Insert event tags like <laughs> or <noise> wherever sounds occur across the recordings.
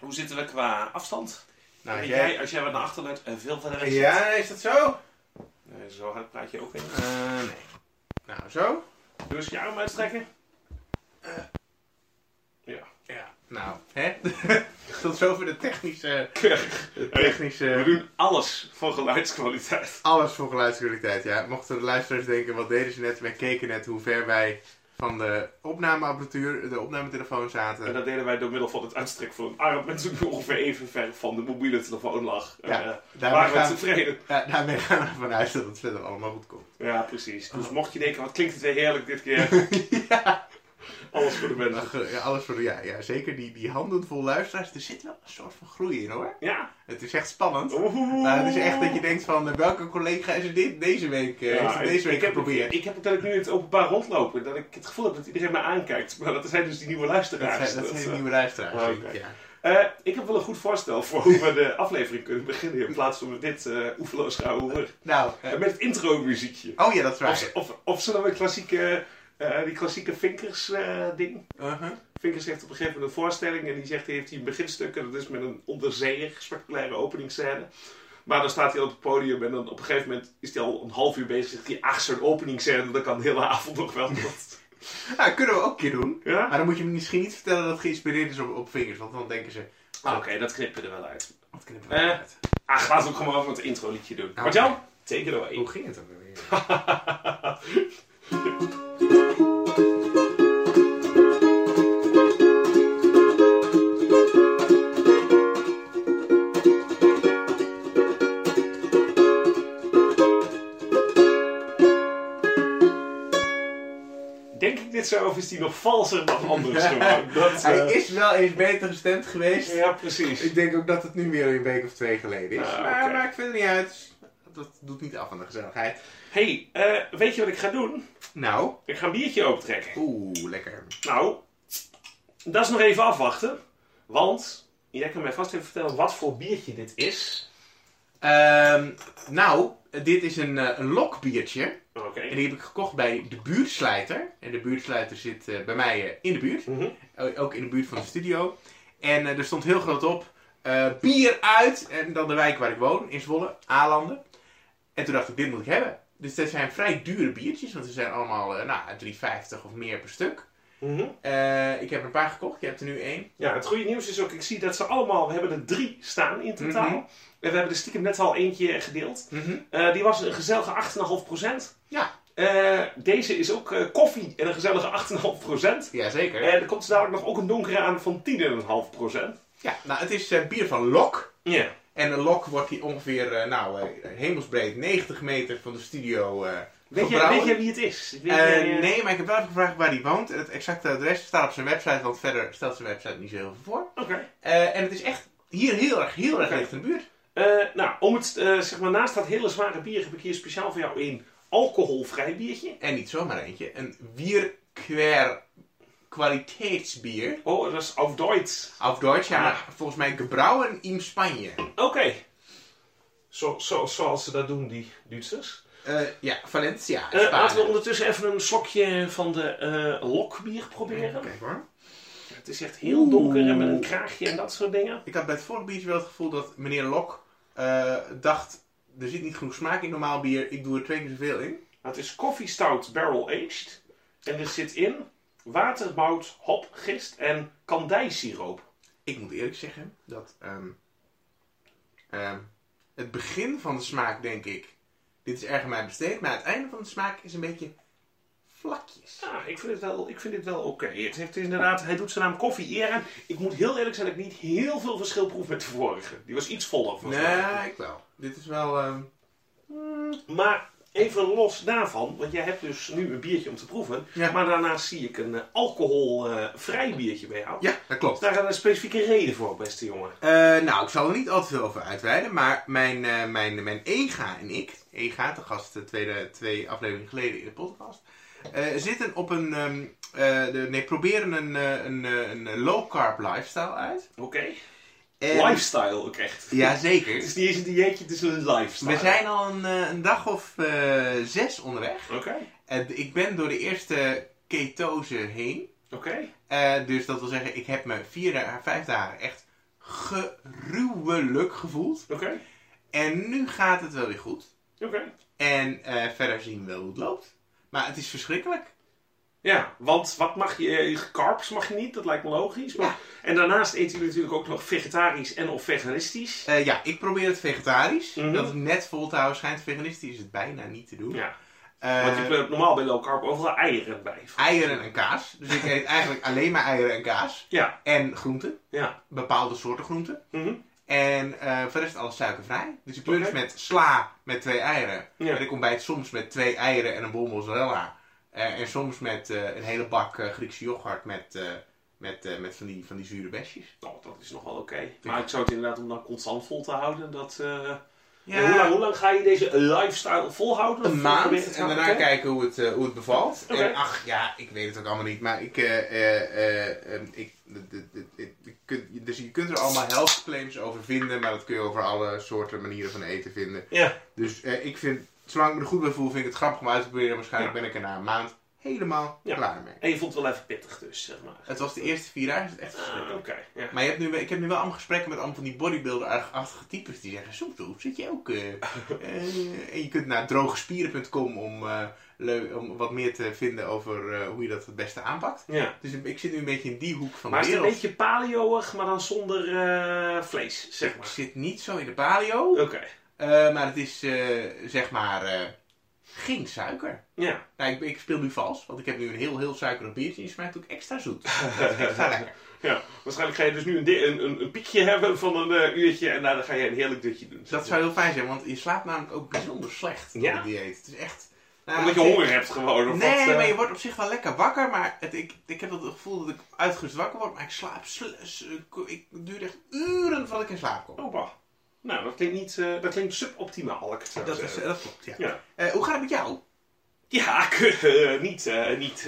Hoe zitten we qua afstand? Nou, jij... jij, als jij wat naar achter leunt en veel verder weg zit? Ja, is dat zo? Nee, zo hard praat je ook in. Eh, nee. Nou, zo? Doe eens je arm uitstrekken. Ja. Nou, hè? <laughs> Tot zover de technische... <laughs> De We technische... doen alles voor geluidskwaliteit. Alles voor geluidskwaliteit, ja. Mochten de luisteraars denken, wat deden ze net? Wij keken net hoe ver wij van de opnameapparatuur, de opnametelefoon zaten. En dat deden wij door middel van het uitstrekken van een arm. En toen ongeveer even ver van de mobiele telefoon lag. Ja, eh, daarmee waren we tevreden. Ja, daarmee gaan we ervan uit dat het verder allemaal goed komt. Ja, precies. Dus mocht je denken, wat klinkt het weer heerlijk dit keer. <laughs> <laughs> ja. <laughs> Alles voor de mensen. Ja, alles voor de, ja, ja, zeker die, die handen vol luisteraars. Er zit wel een soort van groei in hoor. Ja. Het is echt spannend. Oeh. Het is echt dat je denkt van, eh, welke collega is er dit deze week, eh, Ja, deze week ik, heb, geprobeerd? ik heb ook dat ik nu in het openbaar rondlopen. Dat ik het gevoel heb dat iedereen me aankijkt. Maar dat zijn dus die nieuwe dat luisteraars. zijn, dat zijn de eh, nieuwe luisteraars. Oké. ja. Ik heb wel een goed voorstel voor hoe we de <laughs> aflevering kunnen beginnen. In plaats van met dit eh oefeloos gehouden. Nou, eh, met het intro muziekje. oh ja, dat is waar. Of, of, of zullen we klassieke, eh, die klassieke Vinkers eh, ding? Uh-huh. Vinkers heeft op een gegeven moment een voorstelling en die zegt heeft hij een beginstuk en dat is met een onderzeeër spectaculaire openingsscène. Maar dan staat hij op het podium en dan op een gegeven moment is hij al een half uur bezig. Zegt hij, ach zo'n openingsscène, dat kan de hele avond nog wel. <laughs> Nou, kunnen we ook een keer doen. ja? Maar dan moet je me misschien niet vertellen dat het geïnspireerd is op, op vingers, want dan denken ze, Ah, Oké, dat knippen we er wel uit. wat knippen we Eh. uit? Ach, laten we ook gewoon het intro liedje doen. Ah, Martjan, take it away. Hoe ging het ook weer? <laughs> dit zo of is die nog valser dan anders gewoon? Dat, Hij eh, is wel eens beter gestemd geweest. Ja, precies. Ik denk ook dat het nu weer een week of twee geleden is. Ah, maar, oké. maar ik vind het niet uit. Dat doet niet af aan de gezelligheid. hey, eh, weet je wat ik ga doen? Nou, Ik ga een biertje opentrekken. oeh, lekker. Nou, dat is nog even afwachten. Want jij kan mij vast even vertellen wat voor biertje dit is. Ehm, nou, dit is een, eh, een lokbiertje. En die heb ik gekocht bij de buurtslijter. En de buurtslijter zit eh, bij mij eh, in de buurt. Mhm. Ook in de buurt van de studio. En er stond heel groot op: bier uit. En dan de wijk waar ik woon, in Zwolle, Alanden. En toen dacht ik: dit moet ik hebben. Dus dat zijn vrij dure biertjes, want ze zijn allemaal nou, 3,50 of meer per stuk. Mhm. Eh, ik heb er een paar gekocht, je hebt er nu één. Ja, het goede nieuws is ook, ik zie dat ze allemaal, we hebben er drie staan in totaal. Mhm. En we hebben er stiekem net al eentje gedeeld. Eh, die was een gezellige 8,5%. Ja, Eh, deze is ook koffie en een gezellige 8,5%. jazeker. En er komt dadelijk nog ook een donkere aan van 10,5%. Ja, nou, het is bier van Lok. Ja. En een Lok wordt hier ongeveer, nou, hemelsbreed 90 meter van de studio Weet je, gebrouwen. weet je wie het is? Eh, jij, nee, maar ik heb wel even gevraagd waar hij woont. En het exacte adres staat op zijn website, want verder stelt zijn website niet zo heel veel voor. Oké. Eh, en het is echt hier heel erg, heel erg Oké. dicht in de buurt. Eh, nou, om het, zeg maar, naast dat hele zware bier heb ik hier speciaal voor jou een alcoholvrij biertje. En niet zomaar eentje, een Bierquer kwaliteitsbier. Oh, dat is auf Deutsch. Auf Deutsch, ja, Ah. volgens mij gebrouwen in Spanje. Oké. Zo, zo, zoals ze dat doen, die Duitsers. Eh, ja, Valencia, Eh, laten we ondertussen even een slokje van de eh, lokbier proberen. Kijk hoor. Het is echt heel donker en met een kraagje en dat soort dingen. Ik had bij het vorige biertje wel het gevoel dat meneer Lok eh, dacht, er zit niet genoeg smaak in normaal bier, ik doe er twee keer zoveel in. Het is Coffee Stout Barrel Aged. En er zit in water, mout, hop, gist en kandijsiroop. Ik moet eerlijk zeggen dat ehm, ehm, het begin van de smaak denk ik, dit is erg aan mij besteed, maar het einde van de smaak is een beetje vlakjes. Ja, ik vind het wel, ik vind het wel oké. Het heeft inderdaad, hij doet zijn naam koffie eer aan. Ik moet heel eerlijk zijn dat ik niet heel veel verschil proef met de vorige. Die was iets voller. Nee, ik wel. Dit is wel... ehm, Maar even los daarvan, want jij hebt dus nu een biertje om te proeven. Ja. Maar daarnaast zie ik een eh, alcoholvrij biertje bij jou. ja, dat klopt. Daar een specifieke reden voor, beste jongen? Eh, nou, ik zal er niet al te veel over uitweiden, maar mijn, eh, mijn, mijn Ega en ik, Ega, de gast de tweede, twee afleveringen geleden in de podcast, eh, zitten op een, ehm, eh, de, nee, proberen een, eh, een, eh, een low carb lifestyle uit. Oké. En- Lifestyle ook echt. Jazeker. <laughs> Het is niet eens een dieetje, het is een lifestyle. We zijn al een, eh, een dag of eh, zes onderweg. Oké. En ik ben door de eerste ketose heen. Oké. Eh, dus dat wil zeggen, ik heb me vier à vijf dagen echt gruwelijk gevoeld. Oké. En nu gaat het wel weer goed. Oké. En verder zien we hoe het loopt. Maar het is verschrikkelijk. Ja, want wat mag je? eh, Carbs mag je niet, dat lijkt me logisch. Maar, Ja. En daarnaast eet je natuurlijk ook nog vegetarisch en of veganistisch. Eh, ja, ik probeer het vegetarisch. Mhm. Dat is net vol te houden schijnt. Veganistisch is het bijna niet te doen. Ja, Eh, want je hebt normaal bij low carb overal eieren bij. eieren en kaas. Dus ik eet eigenlijk alleen maar eieren en kaas. Ja, En groenten. ja. Bepaalde soorten groenten. Mhm. En eh voor de rest alles suikervrij. Dus ik lunch Oké. met sla met twee eieren. Ja. En ik ontbijt soms met twee eieren en een bol mozzarella. Eh, en soms met eh, een hele bak eh, Griekse yoghurt met, eh, met, eh, met van, die, van die zure besjes. Nou, dat is nog wel oké. Maar ik zou het inderdaad om dan constant vol te houden. Dat, eh, Ja, hoe, lang, hoe lang ga je deze lifestyle volhouden? een maand. En daarna kijken hoe het, eh, hoe het bevalt. En ach ja, ik weet het ook allemaal niet. Maar ik, ik, dus je kunt er allemaal health claims over vinden. Maar dat kun je over alle soorten manieren van eten vinden. Ja, Dus eh, ik vind, zolang ik me er goed bij voel, vind ik het grappig om uit te proberen. Waarschijnlijk Ja. ben ik er na een maand helemaal Ja. klaar mee. en je vond het wel even pittig dus, zeg maar. Het was de eerste vier dagen, het is echt Ah, verschrikkelijk. oké. ja. Maar je hebt nu, ik heb nu wel allemaal gesprekken met allemaal van die bodybuilder-achtige types die zeggen: Soeptoe, zit je ook? eh, <laughs> eh, en je kunt naar drogespieren.com om, leu- om wat meer te vinden over hoe je dat het beste aanpakt. ja. Dus ik zit nu een beetje in die hoek van Maar de is het een wereld. beetje paleoig, maar dan zonder vlees, zeg Ik maar? zit niet zo in de paleo, Oké. Eh, maar het is eh, zeg maar eh, geen suiker. Ja. Nou, ik, ik speel nu vals, want ik heb nu een heel, heel suikerig biertje en die smaakt ook extra zoet. <laughs> Dat is extra lekker. ja. Waarschijnlijk ga je dus nu een, een, een, piekje hebben van een uurtje en daarna ga je een heerlijk dutje doen. Dat zou heel fijn zijn, want je slaapt namelijk ook bijzonder slecht op Ja? het dieet. Het is echt... nou, Omdat je honger hebt gewoon. Of Nee, wat, maar je wordt op zich wel lekker wakker, maar het, ik, ik heb het gevoel dat ik uitgerust wakker word, maar ik slaap... sl- ik, het duurt echt uren voordat ik in slaap kom. Oh, bah. Nou, dat klinkt, niet, eh, dat klinkt suboptimaal, ik het dat, is, dat klopt, ja. Ja. Eh, hoe gaat het met jou? Ja, <laughs> eh, niet, niet,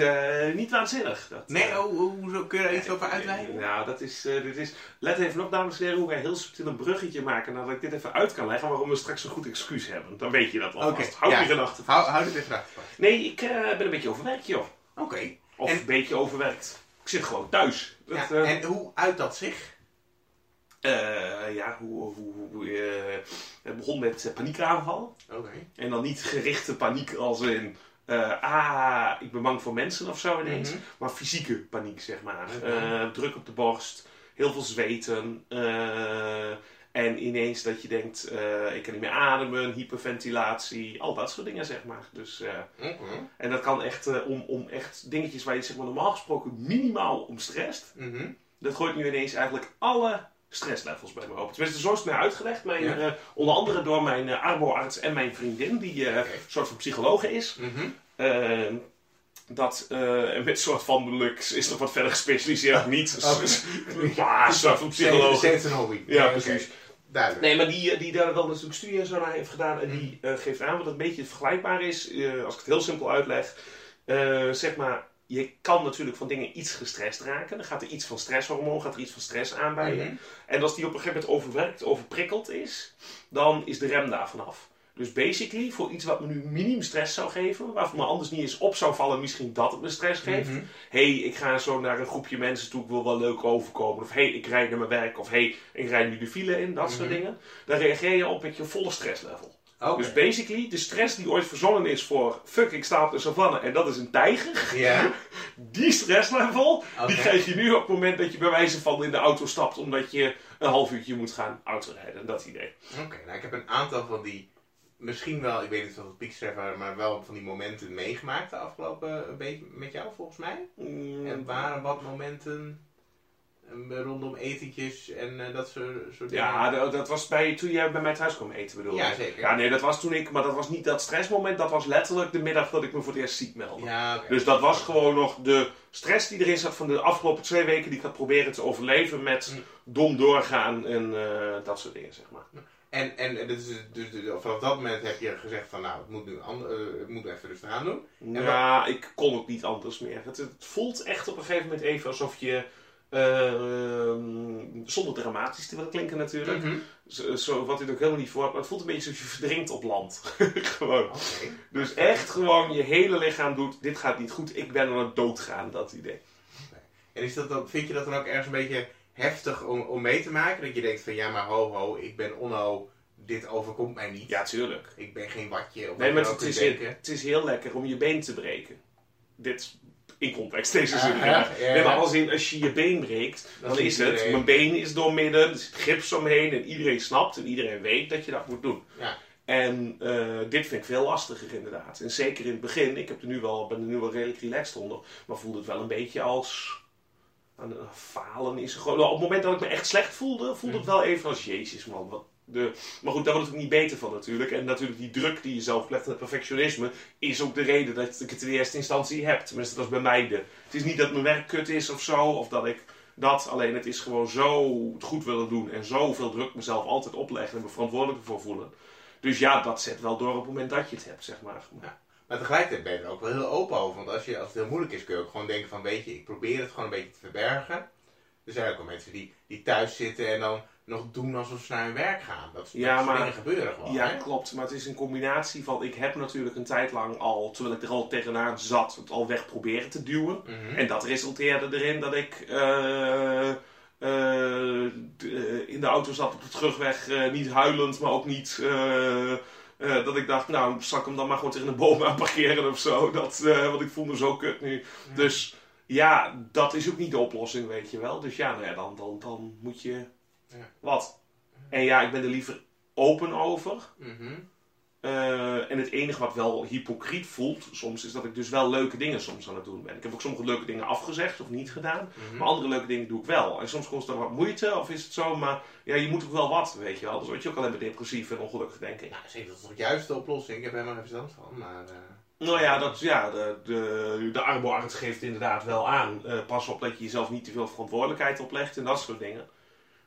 niet waanzinnig. Dat, Nee, eh, oh, hoe, hoe kun je daar iets over uitweiden? Nou, dat is, dit is... Let even op, dames en heren, hoe wij heel subtiel een bruggetje maken nadat ik dit even uit kan leggen waarom we straks een goed excuus hebben. Dan weet je dat al. Oké, Houd ja. je gedachten Hou, vast. hou dit even achter vast. Nee, ik ben een beetje overwerkt, joh. Oké. Of En- een beetje overwerkt. Ik zit gewoon thuis. Dat, Ja, en hoe uit dat zich? Eh, ja, hoe... hoe, hoe eh, het begon met eh, paniekaanval. Oké. En dan niet gerichte paniek als in... ah, ik ben bang voor mensen of zo ineens. Mhm. Maar fysieke paniek, zeg maar. Druk op de borst, heel veel zweten. en ineens dat je denkt, ik kan niet meer ademen, hyperventilatie. Al dat soort dingen, zeg maar. Dus, Oké. en dat kan echt om, om echt dingetjes waar je zeg maar, normaal gesproken minimaal om stresst. Mhm. Dat gooit nu ineens eigenlijk alle stresslevels bij me open. Tenminste, zo is het mij uitgelegd. Mijn, Ja. eh, onder andere door mijn uh, arboarts en mijn vriendin, die eh, een soort van psychologe is. Mhm. Eh, dat met soort van lux is nog wat verder gespecialiseerd. <laughs> Niet Oké. <laughs> ja, een soort van psycholoog. Heeft een hobby. Ja, precies. Duidelijk. Nee, maar die, die daar wel natuurlijk studie en zo naar heeft gedaan. En die eh, geeft aan wat een beetje vergelijkbaar is. als ik het heel simpel uitleg. Zeg maar, je kan natuurlijk van dingen iets gestrest raken. Dan gaat er iets van stresshormoon, gaat er iets van stress aan bij je. Mhm. En als die op een gegeven moment overwerkt, overprikkeld is, dan is de rem daar vanaf. Dus basically, voor iets wat me nu minimum stress zou geven, waarvan me anders niet eens op zou vallen, misschien dat het me stress geeft. Mhm. hey, ik ga zo naar een groepje mensen toe, ik wil wel leuk overkomen. Of hey, ik rijd naar mijn werk. Of hey, ik rijd nu de file in, dat soort Mhm. dingen. Dan reageer je op met je volle stresslevel. Dus basically, de stress die ooit verzonnen is voor fuck, ik sta op de savanne en dat is een tijger. Ja. <laughs> Die stresslevel, die krijg je nu op het moment dat je bij wijze van in de auto stapt, omdat je een half uurtje moet gaan autorijden. Dat idee. Oké, nou ik heb een aantal van die, misschien wel, ik weet niet of het piekstref waren, maar wel van die momenten meegemaakt de afgelopen week met jou volgens mij. Mm, En waren wat momenten eh, rondom etentjes en eh, dat soort, soort dingen? Ja, dat, was bij, toen jij bij mij thuis kwam eten, bedoel? Ja, zeker. Ja, nee, dat was toen ik, maar dat was niet dat stressmoment, dat was letterlijk de middag dat ik me voor het eerst ziek meldde. Ja. Dus dat was gewoon nog de stress die erin zat van de afgelopen twee weken die ik had proberen te overleven met Mm. dom doorgaan en eh, dat soort dingen, zeg maar. En, en, en dus, dus, dus vanaf dat moment heb je gezegd van nou, het moet nu eh, het moet even rustig aan doen. En Ja, ik kon ook niet anders meer. Het, het voelt echt op een gegeven moment even alsof je, ehm, zonder dramatisch te willen klinken natuurlijk, Mhm. zo, zo, wat dit ook helemaal niet voor, maar het voelt een beetje alsof je verdrinkt op land. <laughs> gewoon. Dus echt gewoon je hele lichaam doet, dit gaat niet goed, ik ben aan het doodgaan, dat idee. En is dat dan, vind je dat dan ook ergens een beetje heftig om, om mee te maken? Dat je denkt van ja, maar ho ho, ik ben onno, dit overkomt mij niet. Ja, tuurlijk. Ik ben geen watje. Of Nee, maar het is, heel, het is heel lekker om je been te breken. Dit in context, deze zin. Ja. ja, Nee, maar ja. als, in, als je je been breekt, Dan is het, mijn been is doormidden, er zit gips omheen en iedereen snapt en iedereen weet dat je dat moet doen. Ja. En eh, dit vind ik veel lastiger inderdaad. En zeker in het begin, ik heb er nu wel, ben er nu wel redelijk relaxed onder, maar voelde het wel een beetje als falen is gewoon. Op het moment dat ik me echt slecht voelde, voelde het wel even als Jezus man. Wat de, maar goed, daar wordt het niet beter van natuurlijk. En natuurlijk die druk die je zelf legt het perfectionisme is ook de reden dat ik het in eerste instantie heb. Tenminste, dat is bij mij. Het is niet dat mijn werk kut is of zo, of dat ik dat. Alleen het is gewoon zo het goed willen doen en zoveel druk mezelf altijd opleggen en me verantwoordelijk ervoor voelen. Dus ja, dat zet wel door op het moment dat je het hebt, zeg maar. Maar tegelijkertijd ben je er ook wel heel open over. Want als, je, als het heel moeilijk is, kun je ook gewoon denken van... Weet je, ik probeer het gewoon een beetje te verbergen. Er zijn ook wel mensen die, die thuis zitten en dan nog doen alsof ze naar hun werk gaan. Dat, Ja, dat maar- dingen gebeuren gewoon. Ja, hè? klopt. Maar het is een combinatie van... Ik heb natuurlijk een tijd lang al, terwijl ik er al tegenaan zat, het al weg proberen te duwen. Mhm. En dat resulteerde erin dat ik eh, eh, in de auto zat op de terugweg, eh, niet huilend, maar ook niet... dat ik dacht, nou, zal ik hem dan maar gewoon tegen een boom aan parkeren of zo. Dat, eh, want ik voel me zo kut nu. Dus ja, dat is ook niet de oplossing, weet je wel. Dus ja, nou ja dan, dan, dan moet je... Ja. Wat? En ja, ik ben er liever open over. Mhm. Eh, en het enige wat wel hypocriet voelt soms, is dat ik dus wel leuke dingen soms aan het doen ben. Ik heb ook sommige leuke dingen afgezegd of niet gedaan. Mhm. Maar andere leuke dingen doe ik wel. En soms kost dat wat moeite, of is het zo, maar ja, je moet ook wel wat, weet je wel. Dus word je ook alleen maar depressief en ongelukkig, denk ik. Nou, zeker, dat is toch juist de oplossing. Ik heb er helemaal geen verstand van. Maar, eh, Nou ja, dat, ja de, de, de arboarts geeft inderdaad wel aan. Eh, pas op dat je jezelf niet te veel verantwoordelijkheid oplegt en dat soort dingen.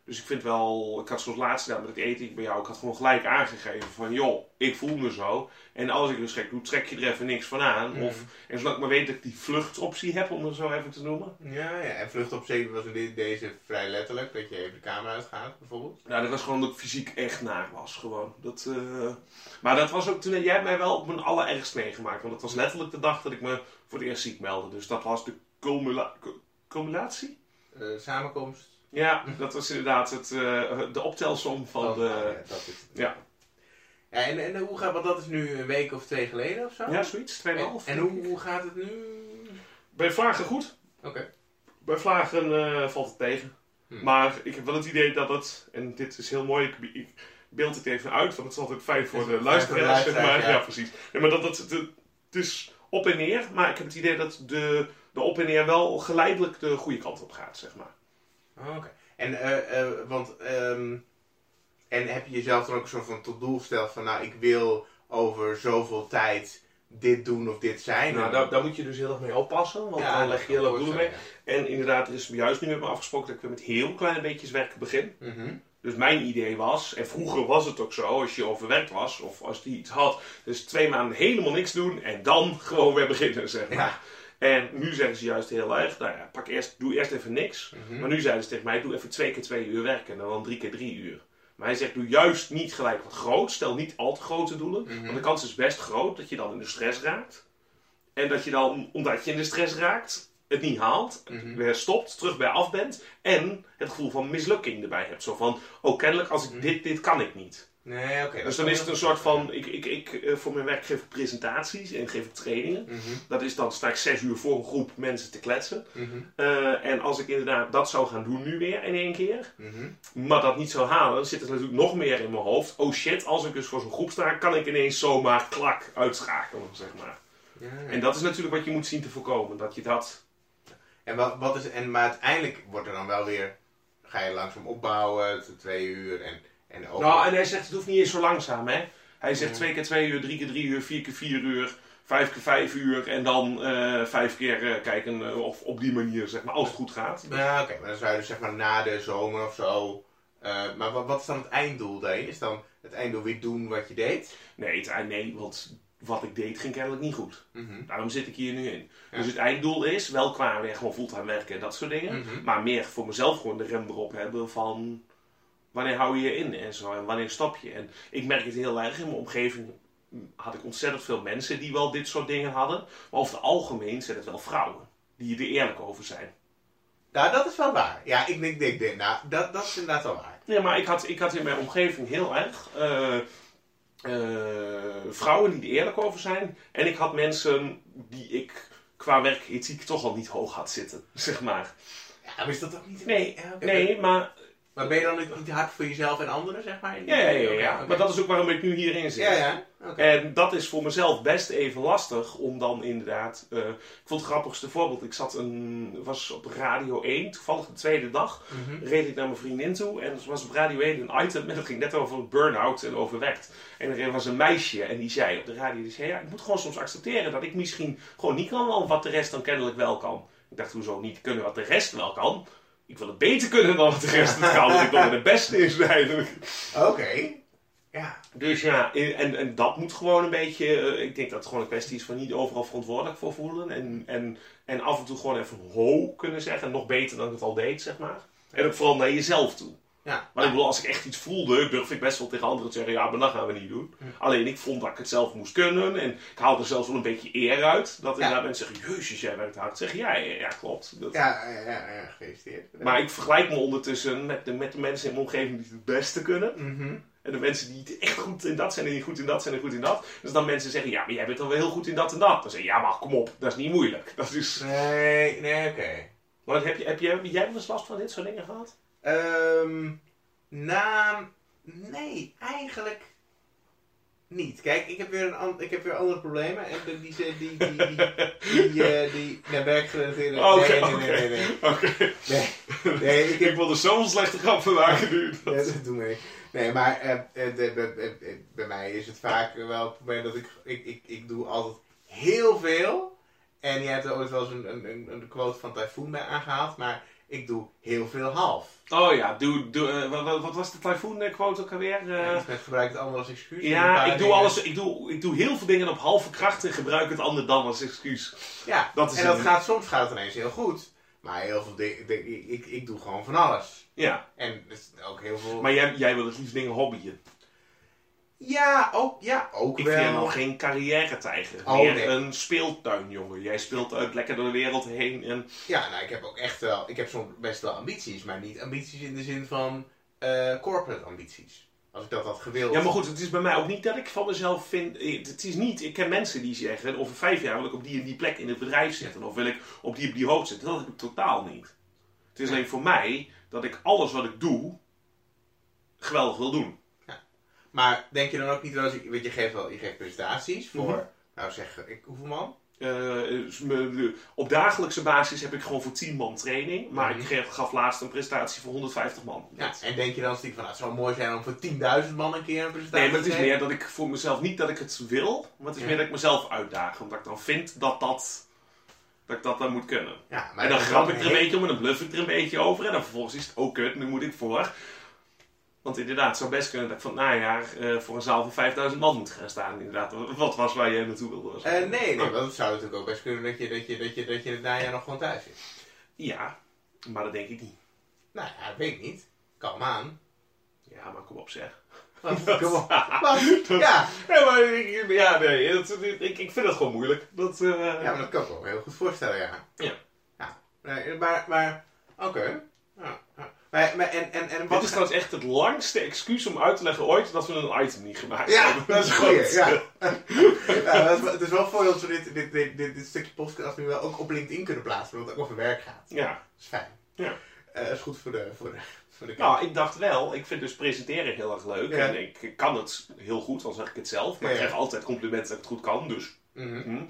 Dus ik vind wel, ik had zoals laatst gedaan met het eten ik bij jou, ik had gewoon gelijk aangegeven van joh, ik voel me zo. En als ik dus gek doe, trek je er even niks van aan. Mhm. Of, en zodat ik maar weet dat ik die vluchtoptie heb, om het zo even te noemen. ja, ja, en vlucht op zee was in de- deze vrij letterlijk. Dat je even de camera uitgaat, bijvoorbeeld. Nou, dat was gewoon dat ik fysiek echt naar was, gewoon. Dat, eh, Maar dat was ook toen, jij hebt mij wel op mijn allerergst meegemaakt. Want dat was letterlijk de dag dat ik me voor het eerst ziek meldde. Dus dat was de cumula- cu- cumulatie? Eh, samenkomst. Ja, dat was inderdaad het, eh, de optelsom van Oh, de... nou, ja, dat is. Ja, Ja, en, en hoe gaat, want dat is nu een week of twee geleden of zo? ja zoiets, 2,5. En, en hoe, hoe gaat het nu? Bij Vlagen goed. Oké. Bij Vlagen eh, valt het tegen. Hm. Maar ik heb wel het idee dat het, en dit is heel mooi, ik, ik beeld het even uit, want het is altijd fijn voor de luisteraars. zeg maar. ja. ja. precies. Ja, maar dat het, het, het is op en neer, maar ik heb het idee dat de, de op en neer wel geleidelijk de goede kant op gaat, zeg maar. Oh, Oké. En, eh, eh, want, ehm, en heb je jezelf dan ook een soort van tot doel gesteld van, nou, ik wil over zoveel tijd dit doen of dit zijn? Nou, daar, daar moet je dus heel erg mee oppassen, want Ja, dan leg je heel erg doelen mee. Ja. En inderdaad, er is juist nu met me afgesproken dat ik weer met heel kleine beetjes werken begin. Mhm. Dus mijn idee was, en vroeger was het ook zo, als je overwerkt was, of als die iets had, dus twee maanden helemaal niks doen en dan gewoon weer beginnen, zeg maar. Ja. En nu zeggen ze juist heel erg, nou ja, pak eerst, doe eerst even niks. Mhm. Maar nu zeiden ze tegen mij, doe even twee keer twee uur werken en dan drie keer drie uur. Maar hij zegt, doe juist niet gelijk wat groot, stel niet al te grote doelen. Mhm. Want de kans is best groot dat je dan in de stress raakt. En dat je dan, omdat je in de stress raakt, het niet haalt, Mhm. weer stopt, terug bij af bent. En het gevoel van mislukking erbij hebt. Zo van, oh kennelijk als ik dit, dit kan ik niet. Nee, oké. Dus dan is het een soort van, ik, ik, ik, eh, voor mijn werk geef ik presentaties en geef ik trainingen. Mhm. Dat is dan sta ik zes uur voor een groep mensen te kletsen. Mhm. Eh, en als ik inderdaad dat zou gaan doen nu weer in één keer, Mhm. maar dat niet zou halen, dan zit er natuurlijk nog meer in mijn hoofd. Oh shit, als ik dus voor zo'n groep sta, kan ik ineens zomaar klak uitschakelen, zeg maar. Ja, ja. En dat is natuurlijk wat je moet zien te voorkomen, dat je dat... En wat, wat is, en, maar uiteindelijk wordt er dan wel weer, ga je langzaam opbouwen, twee uur en, en ook. Nou, en hij zegt, het hoeft niet eens zo langzaam, hè. Hij zegt Ja. twee keer twee uur, drie keer drie uur, vier keer vier uur, vijf keer vijf uur en dan eh, vijf keer eh, kijken eh, of op die manier, zeg maar, als het goed gaat. Ja, oké, maar dan zou je dus zeg maar na de zomer of zo. maar wat, wat is dan het einddoel daarin? Is dan het einddoel weer doen wat je deed? Nee, het, nee, want wat ik deed ging kennelijk niet goed. Mhm. Daarom zit ik hier nu in. Ja. Dus het einddoel is wel qua weer gewoon fulltime werken en dat soort dingen. Mhm. Maar meer voor mezelf gewoon de rem erop hebben van wanneer hou je je in en zo en wanneer stop je. En ik merk het heel erg in mijn omgeving had ik ontzettend veel mensen die wel dit soort dingen hadden. Maar over het algemeen zijn het wel vrouwen die er eerlijk over zijn. Nou, dat is wel waar. Ja, ik denk, denk, denk nou, dat, dat is inderdaad wel waar. Ja, maar ik had, ik had in mijn omgeving heel erg eh, eh, vrouwen die er eerlijk over zijn. En ik had mensen die ik qua werkethiek toch al niet hoog had zitten, <laughs> zeg maar. Ja, maar is dat ook niet... Nee, nee, maar, Maar ben je dan niet, niet hard voor jezelf en anderen, zeg maar? ja, ja, ja, maar dat is ook waarom ik nu hierin zit. Ja, ja. En dat is voor mezelf best even lastig om dan inderdaad. eh, ik vond het grappigste voorbeeld. Ik zat een, was op Radio 1, toevallig de tweede dag. Mhm. reed ik naar mijn vriendin toe en er was op Radio 1 een item en dat ging net over burn-out en overwerkt. En er was een meisje en die zei op de radio, die zei, ja, ik moet gewoon soms accepteren dat ik misschien gewoon niet kan wat de rest dan kennelijk wel kan. Ik dacht, hoezo niet kunnen wat de rest wel kan? Ik wil het beter kunnen dan wat de rest het kan, want ik wil er de beste in zijn. Oké. Ja. Dus ja, en, en dat moet gewoon een beetje, eh, ik denk dat het gewoon een kwestie is van niet overal verantwoordelijk voor voelen. En, en, en af en toe gewoon even ho kunnen zeggen, nog beter dan ik het al deed, zeg maar. En ook vooral naar jezelf toe. Ja. Maar ik bedoel, als ik echt iets voelde, durf ik best wel tegen anderen te zeggen, ja, maar dat gaan we niet doen. Alleen ik vond dat ik het zelf moest kunnen en ik haalde er zelfs wel een beetje eer uit. Dat inderdaad mensen zeggen, jezus, jij werkt hard. Zeg ja, ja, ja, klopt. Dat- Ja, ja, ja, ja, gefeliciteerd. Maar ik vergelijk me ondertussen met de, met de mensen in mijn omgeving die het beste kunnen. Mhm. En de mensen die het echt goed in dat zijn en die goed in dat zijn en goed in dat. Dus dan mensen zeggen, ja, maar jij bent dan wel heel goed in dat en dat. Dan zeg je, ja, maar kom op, dat is niet moeilijk. <laughs> Dat is... Nee, nee, oké. Maar heb, je, heb, je, heb jij wel eens last van dit soort dingen gehad? Ehm, naam. Nee, eigenlijk niet. Kijk, ik heb weer, een ik heb weer andere problemen. En de- die, die, die, die, die, die, eh, die nee, werkgerelateerde... Oké, nee, nee, nee, nee, nee. Oké. Nee, nee, ik Ik wilde zo'n slechte grap van maken nu. Nee, dat doen we niet. Nee, maar eh, eh, de- bij- mij is het vaak wel het probleem dat ik, ik, ik, ik doe altijd heel veel. En je hebt er ooit wel eens een, een, een, een quote van Typhoon bij aangehaald, maar ik doe heel veel half. Oh ja, doe, doe, eh, wat- wat, was de typhoon eh, ook alweer? Eh, Ja, dus met gebruik het ander als excuus. Ja, ik doe, alles, ik, doe, ik doe heel veel dingen op halve kracht en gebruik het ander dan als excuus. Ja, Dat is en dat een- gaat, soms gaat het ineens heel goed. Maar heel veel dingen, ik, ik, ik doe gewoon van alles. Ja, En het is ook heel veel... maar jij, jij wil het liefst dingen hobbyen. Ja, ook, ja, ook Ik wel. vind jou nog geen carrière-tijger. Oh, meer nee. een speeltuinjongen. Jij speelt uit lekker door de wereld heen. En... Ja, nou, ik heb ook echt wel... Ik heb soms best wel ambities, maar niet ambities in de zin van eh, corporate ambities. Als ik dat had gewild. Ja, maar goed, het is bij mij ook niet dat ik van mezelf vind... eh, Het is niet... Ik ken mensen die zeggen... Over vijf jaar wil ik op die en die plek in het bedrijf zitten. Of wil ik op die en die hoogte zitten. Dat heb ik totaal niet. Het is alleen voor mij dat ik alles wat ik doe... geweldig wil doen. Maar denk je dan ook niet wel eens... Weet je, geeft wel, je geeft presentaties voor... Mhm. Nou zeg, ik, hoeveel man? Eh, me- op dagelijkse basis heb ik gewoon voor 10 man training. Maar Mhm. ik gaf laatst een presentatie voor 150 man. Ja, en denk je dan stiekem van... Nou, het zou mooi zijn om voor 10.000 man een keer een presentatie Nee, maar het is te meer dat ik voor mezelf niet dat ik het wil, maar het is Ja. meer dat ik mezelf uitdaag. Omdat ik dan vind dat dat, dat, ik dat dan moet kunnen. Ja, maar en dan grap ik er een beetje om en dan bluff ik er een beetje over. En dan vervolgens is het ook kut, nu moet ik voor. Want inderdaad, het zou best kunnen dat ik van het najaar eh, voor een zaal van 5000 man moet gaan staan. Inderdaad, wat was waar jij naartoe wilde? Eh, nee, nee, het zou natuurlijk ook best kunnen dat je, dat je, dat je, dat je het najaar nog gewoon thuis zit. Ja, maar dat denk ik niet. Nou ja, dat weet ik niet. Kalm aan. Ja, maar kom op zeg. <laughs> Kom op. <laughs> Ja. Ja, maar ik, ja, nee, dat- ik, ik vind het gewoon moeilijk. Dat, eh, ja, maar dat kan ik me heel goed voorstellen, ja. Ja. ja. Nee, maar, maar oké. Maar, maar, en, en, en Wat wat is trouwens echt het langste excuus om uit te leggen ooit dat we een item niet gemaakt Ja, hebben? dat is goed. Ja. <laughs> ja, dat is, wel- het is wel voor dat we dit, dit, dit, dit, dit stukje podcast nu wel ook op LinkedIn kunnen plaatsen, omdat het ook over werk gaat. Ja. Dat is fijn. Ja. Eh, dat is goed voor de, voor de, voor de Nou, ik dacht wel, ik vind dus presenteren heel erg leuk. Ja. En ik kan het heel goed, al zeg ik het zelf. Maar ik krijg altijd complimenten dat ik het goed kan, dus... Mhm. hm.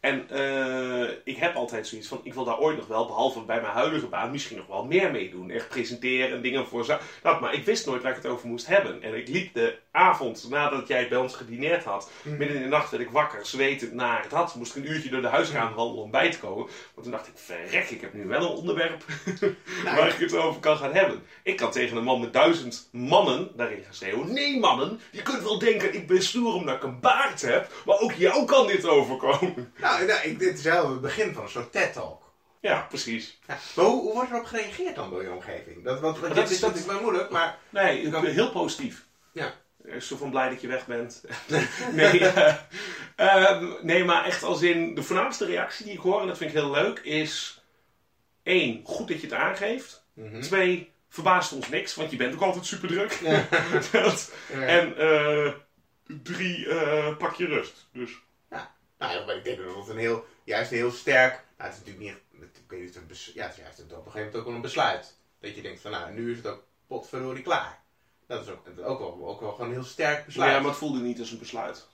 En eh, ik heb altijd zoiets van, ik wil daar ooit nog wel, behalve bij mijn huidige baan, misschien nog wel meer mee doen. Echt presenteren en dingen voor za- dat, Maar ik wist nooit waar ik het over moest hebben. En ik liep de avond nadat jij bij ons gedineerd had, Mhm. midden in de nacht werd ik wakker, zwetend naar het had. Moest ik een uurtje door de huiskamer wandelen om bij te komen. Want toen dacht ik, verrek, ik heb nu wel een onderwerp <laughs> Nou, waar ik het over kan gaan hebben. Ik kan tegen een man met duizend mannen daarin gaan schreeuwen. Nee mannen, je kunt wel denken ik ben stoer omdat ik een baard heb. Maar ook jou kan dit overkomen. Nou, nou ik, dit is wel het begin van een soort TED-talk. Ja, precies. Ja. Maar hoe, hoe wordt erop gereageerd dan door je omgeving? Dat, is- is dat- natuurlijk wel moeilijk, maar... Nee, ik ben heel positief. Ja. Zo van blij dat je weg bent. <laughs> nee, eh, ehm, nee, maar echt als in de voornaamste reactie die ik hoor, en dat vind ik heel leuk, is... één, goed dat je het aangeeft. Mhm. Twee, verbaast ons niks, want je bent ook altijd super druk. Ja. <laughs> Dat- Ja. En eh, drie, eh, pak je rust. Dus Nou maar ik denk dat het een heel, juist een heel sterk. Nou, het is natuurlijk niet. Ik weet niet een ja, het is juist op een gegeven moment ook wel een besluit. Dat je denkt van, nou, nu is het ook potverdorie klaar. Dat is ook, ook, wel, ook wel gewoon een heel sterk besluit. ja, maar het voelde niet als een besluit.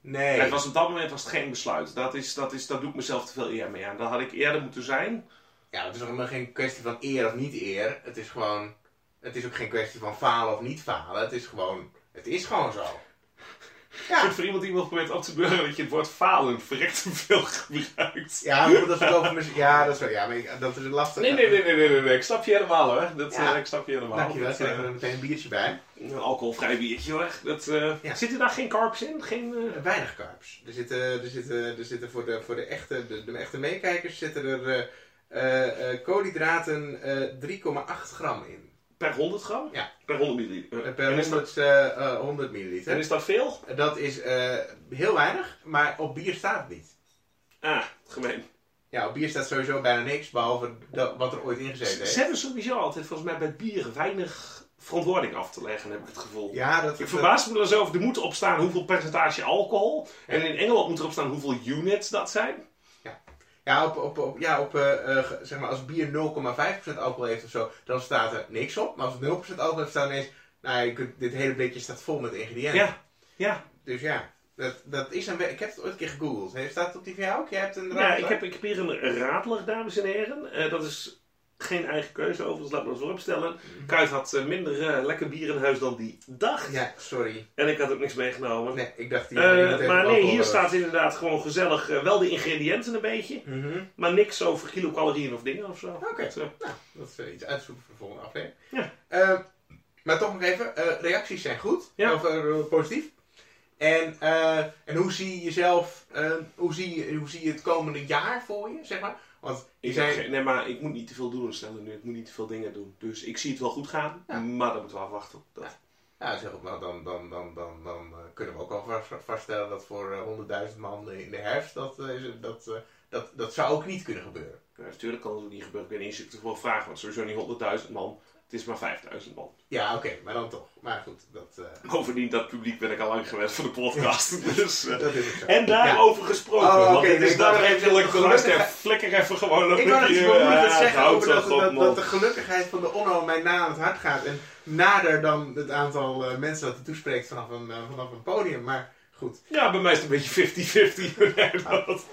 Nee. Het was op dat moment was het geen besluit. Dat, is, dat, is, dat doe ik mezelf te veel eer mee aan. Dat had ik eerder moeten zijn. Ja, het is ook helemaal geen kwestie van eer of niet eer. Het is gewoon. Het is ook geen kwestie van falen of niet falen. Het is gewoon. Het is gewoon zo. Ik Ja. vind voor iemand die wil proberen op te beuren dat je het woord falen verrekt te veel gebruikt. Ja, maar dat is over mis- Ja, dat is wel. Ja, maar ik- dat is het lastige. Nee, nee, nee, nee, nee, nee, nee. Ik snap je helemaal hoor. Dat, Ja. eh, ik snap je helemaal. Dankjewel, ik krijg eh, er meteen een biertje bij. een alcoholvrij biertje hoor. Dat, eh, Ja. Zitten daar geen carbs in? Geen, eh, Weinig carbs. Er zitten, er zitten, er zitten voor, de, voor de, echte, de, de echte meekijkers zitten er koolhydraten eh 3,8 gram in. Per 100 gram? Ja. Per 100 milliliter. Per is dat, 100, eh, eh, 100 milliliter. en is dat veel? Dat is eh, heel weinig, maar op bier staat het niet. Ah, gemeen. Ja, op bier staat sowieso bijna niks, behalve dat, wat er ooit ingezeten Ze heeft. hebben sowieso altijd volgens mij bij bier weinig verantwoording af te leggen, heb ik het gevoel. Ja, dat Ik verbaas me er over. Er moet erop staan hoeveel percentage alcohol. En in Engeland moet erop staan hoeveel units dat zijn. Ja, op, op, op, ja, op eh, eh, zeg maar als bier 0,5% alcohol heeft of zo, dan staat er niks op. Maar als het 0% alcohol heeft, staat ineens, nou, je kunt, dit hele blikje staat vol met ingrediënten. Ja, ja. Dus ja, dat, dat is een Ik heb het ooit een keer gegoogeld. Staat het op die van jou ook? Jij hebt een ja radar? ik, heb, ik heb hier een radler, dames en heren. Eh, dat is geen eigen keuze overigens, laat me dat vooropstellen. Kuit had eh, minder eh, lekker bier in huis dan die dacht. Ja, sorry. En ik had ook niks meegenomen. Nee, ik dacht die. Meteen maar nee, hier staat inderdaad gewoon gezellig wel de ingrediënten een beetje. Mhm. Maar niks over kilocalorieën of dingen of zo. Oké. Eh, Nou, dat is iets uitzoeken voor de volgende aflevering. Ja. Eh, maar toch nog even, reacties zijn goed. Ja. Of positief. En, en hoe zie je jezelf, eh, hoe, zie je, hoe zie je het komende jaar voor je, zeg maar? Want Ik zei, nee, maar ik moet niet te veel doen stellen nu. Ik moet niet te veel dingen doen. Dus ik zie het wel goed gaan, Ja. maar dan moeten we afwachten. Dat. Ja. ja, zeg, nou, dan, dan, dan, dan, dan eh, kunnen we ook al vast- vaststellen dat voor eh, 100.000 man in de herfst, dat, eh, is- dat, dat, dat zou ook niet kunnen gebeuren. Ja, natuurlijk kan het ook niet gebeuren. Ik weet niet eens of ik het wel vragen, want sowieso niet 100.000 man. Het is maar 5.000 man. Ja, oké, maar dan toch. Maar goed, dat, eh, Bovendien, dat publiek ben ik al lang gewend voor de podcast. <laughs> dus, eh, dat is zo. en daarover gesproken. Oh, want het is daar even luisteraar. gelukkig- Flikker even gewoon een Ik eens bemoeid het eh, zeggen over dat, de gelukkigheid van de Onno mij na aan het hart gaat. En nader dan het aantal eh, mensen dat hij toespreekt vanaf een, eh, vanaf een podium. Maar goed, Ja, bij mij is het een beetje 50-50. <laughs> Nee, dat,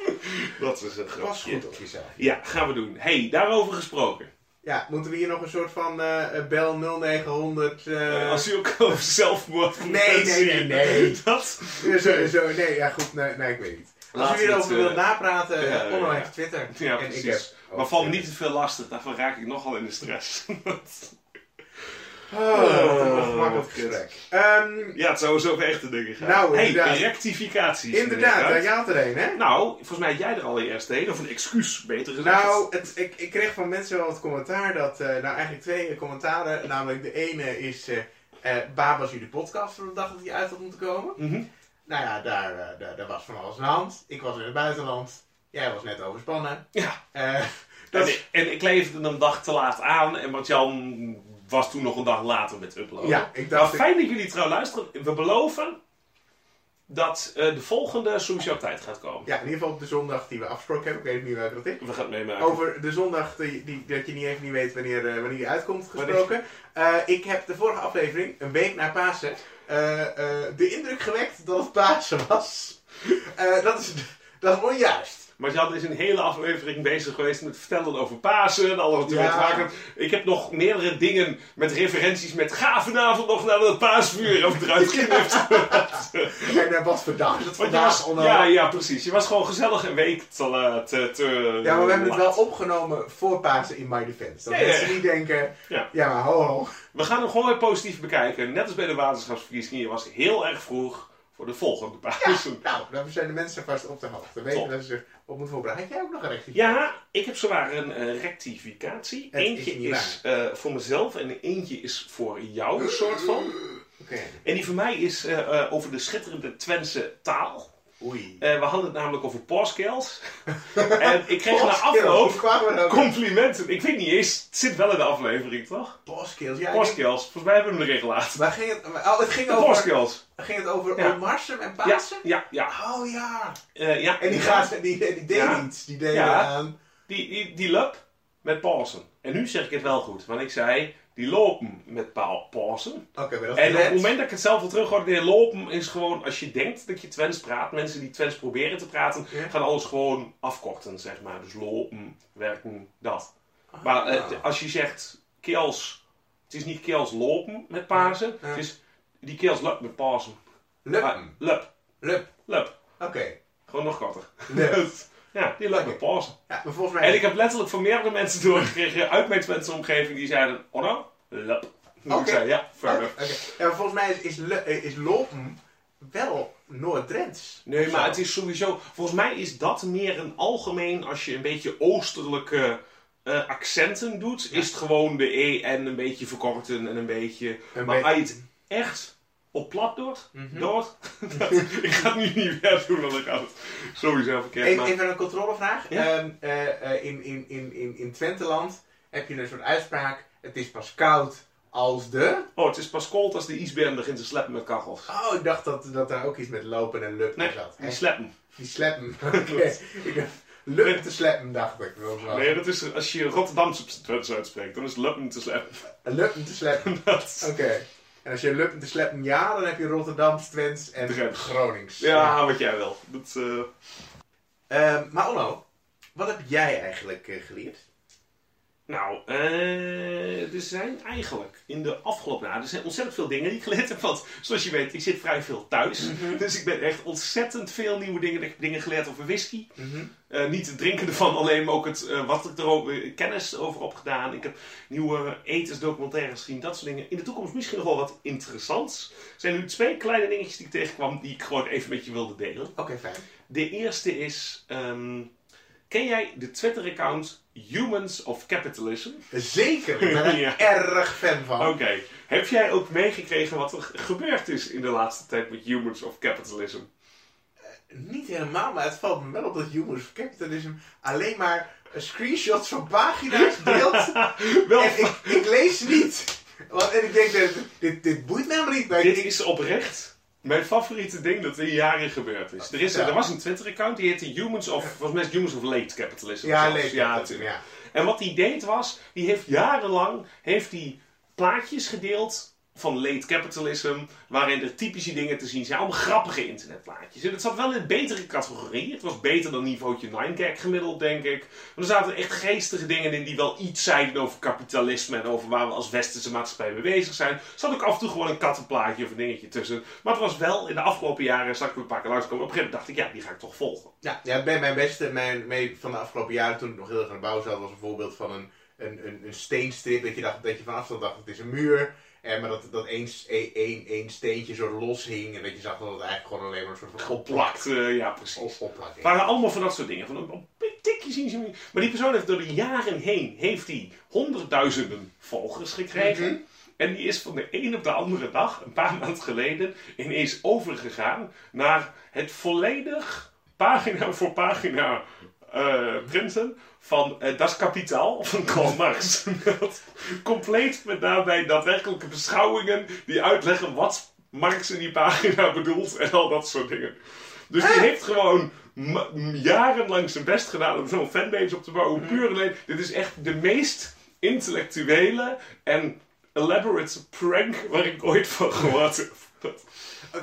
dat is het pas grapje. goed op jezelf. Ja, gaan we doen. hey, daarover gesproken. Ja, moeten we hier nog een soort van eh, eh, bel 0900... eh, Eh, als u ook over zelfmoord Nee, nee, nee, nee. <laughs> Dat, zo, zo, nee, ja goed, nee, nee ik weet niet. Als u hierover het, eh, wilt napraten, ja, Onno ja. heeft Twitter. ja, en precies. ik heb... maar val me niet te veel lastig, daarvan raak ik nogal in de stress. <laughs> Oh, wat een Oh, ongemakkelijk kut. gesprek. Ehm, ja, het zou eens over echte dingen gaan. Nou, hey, inderdaad. rectificaties. inderdaad, daar gaat er een, hè? Nou, volgens mij had jij er allereerst een, of een excuus, beter gezegd. Nou, het, ik, ik kreeg van mensen wel het commentaar dat, eh, nou eigenlijk twee eh, commentaren. Namelijk de ene is, eh eh waar was jullie podcast voor de dag dat die uit had moeten komen? Mhm. Nou ja, daar, eh, daar, daar was van alles aan de hand. Ik was in het buitenland. Jij was net overspannen. Ja. Eh, <laughs> En, dat ik, en ik leefde een dag te laat aan en Martjan was toen nog een dag later met uploaden. ja, ik Nou, dacht... ik- fijn dat jullie trouw luisteren. We beloven dat eh, de volgende sowieso op tijd gaat komen. ja, in ieder geval op de zondag die we afgesproken hebben. Ik weet niet welke dat is. We gaan het meemaken. Over de zondag die, die, dat je niet even niet weet wanneer, eh, wanneer die uitkomt gesproken. Eh, ik heb de vorige aflevering, een week na Pasen, de indruk gewekt dat het Pasen was. Dat, is, dat is onjuist. Martjan is een hele aflevering bezig geweest met vertellen over Pasen en alles wat ermee te maken. Ik heb nog meerdere dingen met referenties met ga vanavond nog naar het paasvuur of eruit geknipt. <laughs> <laughs> En uh, wat is het vandaag? was, Onno? ja, ja, precies. Je was gewoon gezellig een week te, te, te Ja, maar we hebben het wel opgenomen voor Pasen in My Defense. Dat Ja, mensen niet denken, Ja. ja, maar ho ho. We gaan hem gewoon weer positief bekijken. Net als bij de waterschapsverkiezingen. Je was heel erg vroeg voor de volgende Ja, Pasen. nou, dan zijn de mensen vast op de hoogte. Weten dat ze op moeten voorbereiden. Had jij ook nog een rechtje? Ja, ik heb zowaar een eh, rectificatie. Het eentje is, eh, voor mezelf en eentje is voor jou, een soort van. En die voor mij is eh, over de schitterende Twentse taal. Oei. Eh, we hadden het namelijk over pawscales. <laughs> en ik kreeg na afloop complimenten. Ik weet niet eens, het zit wel in de aflevering, toch? Pawskills, ja. Pawscales, volgens mij hebben we hem erin gelaten. Maar ging het, oh, het ging over, pawscales. ging het over Ja. En Ja, Pasen? ja, ja. Oh ja. Eh, ja. En die, gaat, die, die deed Ja. iets. Die deed Ja. aan... Die, die, die lub met Pasen. En nu zeg ik het wel goed, want ik zei, die lopen met pa- Pasen. Oké, maar dat is En op het moment dat ik het zelf wil de lopen is gewoon, als je denkt dat je Twents praat, mensen die Twents proberen te praten, gaan alles gewoon afkorten, zeg maar. Dus lopen, werken, dat. Maar eh, Ah. als je zegt keels, het is niet keels lopen met Pasen, Ja. het is die keels lup met Pasen. Lup. Ah, lup, Lup. lup. Oké. Gewoon nog korter. Lup. <laughs> ja, die lup met Pasen. Ja, maar volgens mij... En ik heb letterlijk van meerdere mensen doorgekregen uit mijn Twentse omgeving die zeiden, oh nou. Dus Oké. ja. Ja, maar volgens mij is, is, eh, is lopen wel Noord-Drents. Nee, maar het is sowieso. Volgens mij is dat meer een algemeen. Als je een beetje oosterlijke eh, accenten doet, is het gewoon de E en een beetje verkorten en een beetje. Een maar beetje- als je het echt op plat Mhm. doort. <laughs> dat- ik ga het nu niet meer doen, want ik had het sowieso verkeerd. Even, maar- even een controlevraag. Ja? Ehm, eh, eh, in, in, in, in, in Twenteland heb je een soort uitspraak. Het is pas koud als de... Oh, het is pas koud als de ijsberen begint te sleppen met kachels. Oh, ik dacht dat, dat daar ook iets met lopen en Nee, zat. die sleppen. Die sleppen. <laughs> Oké. <laughs> Luppen te sleppen, dacht ik. Dat Nee, dat is als je Rotterdamse Twents uitspreekt, dan is luppen te sleppen. Luppen te sleppen. Oké. En als je luppen te sleppen ja, dan heb je Rotterdams, Twents en. Gronings. ja, wat jij wil. Dat, eh, Ehm, maar Onno, wat heb jij eigenlijk eh, geleerd? Nou, eh, er zijn eigenlijk in de afgelopen jaren, er zijn ontzettend veel dingen die ik geleerd heb. Want zoals je weet, ik zit vrij veel thuis. Dus ik ben echt ontzettend veel nieuwe dingen, dingen geleerd over whisky. Eh, niet het drinken ervan alleen, maar ook het, eh, wat ik erover kennis over opgedaan. Ik heb nieuwe etensdocumentaires gezien, dat soort dingen. In de toekomst misschien nog wel wat interessants. Er zijn nu twee kleine dingetjes die ik tegenkwam, die ik gewoon even met je wilde delen. Oké, fijn. De eerste is, ehm, ken jij de Twitter-account Humans of Capitalism? Zeker, ik ben <laughs> er Ja. erg fan van. Oké. Heb jij ook meegekregen wat er gebeurd is in de laatste tijd met Humans of Capitalism? Niet helemaal, maar het valt me wel op dat Humans of Capitalism alleen maar eh, screenshots van pagina's deelt. <laughs> Wel, en ik, ik lees niet. Want, en ik denk, dit, dit, dit boeit me helemaal niet. Dit ik, is oprecht mijn favoriete ding dat in jaren gebeurd is. Er, is er was een Twitter-account die heette Humans of, volgens mij Humans of Late Capitalism. ja, zelfs. natuurlijk. Ja. En wat hij deed was, die heeft jarenlang heeft die plaatjes gedeeld van late capitalism, waarin er typische dingen te zien zijn. Allemaal grappige internetplaatjes. En het zat wel in een betere categorie. Het was beter dan niveautje 9gag gemiddeld, denk ik. Maar er zaten echt geestige dingen in die wel iets zeiden over kapitalisme en over waar we als westerse maatschappij mee bezig zijn. Er zat ook af en toe gewoon een kattenplaatje of een dingetje tussen. Maar het was wel, in de afgelopen jaren zag ik een paar keer langskomen. Op een gegeven moment dacht ik, ja, die ga ik toch volgen. Ja, ja bij mijn beste, mijn, van de afgelopen jaren toen ik nog heel erg aan de bouw zat, was een voorbeeld van een, een, een, een steenstrip. Dat je, dacht, dat je van afstand dacht, het is een muur. En maar dat, dat één, één, één steentje zo los hing. En dat je zag dat het eigenlijk gewoon alleen maar een soort van Geplakt, eh, ja, precies. Het waren allemaal van dat soort dingen. Van een, tikje zien ze niet. Maar die persoon heeft door de jaren heen heeft hij honderdduizenden volgers gekregen. Mhm. En die is van de een op de andere dag, een paar <laughs> maanden geleden, ineens overgegaan naar het volledig pagina voor pagina eh, printen van eh Das Kapitaal <laughs> van Karl Marx. Compleet met daarbij daadwerkelijke beschouwingen die uitleggen wat Marx in die pagina bedoelt en al dat soort dingen. Dus die heeft gewoon jarenlang zijn best gedaan om zo'n fanbase op te bouwen. Puur alleen, dit is echt de meest intellectuele en elaborate prank waar ik ooit van gehoord heb.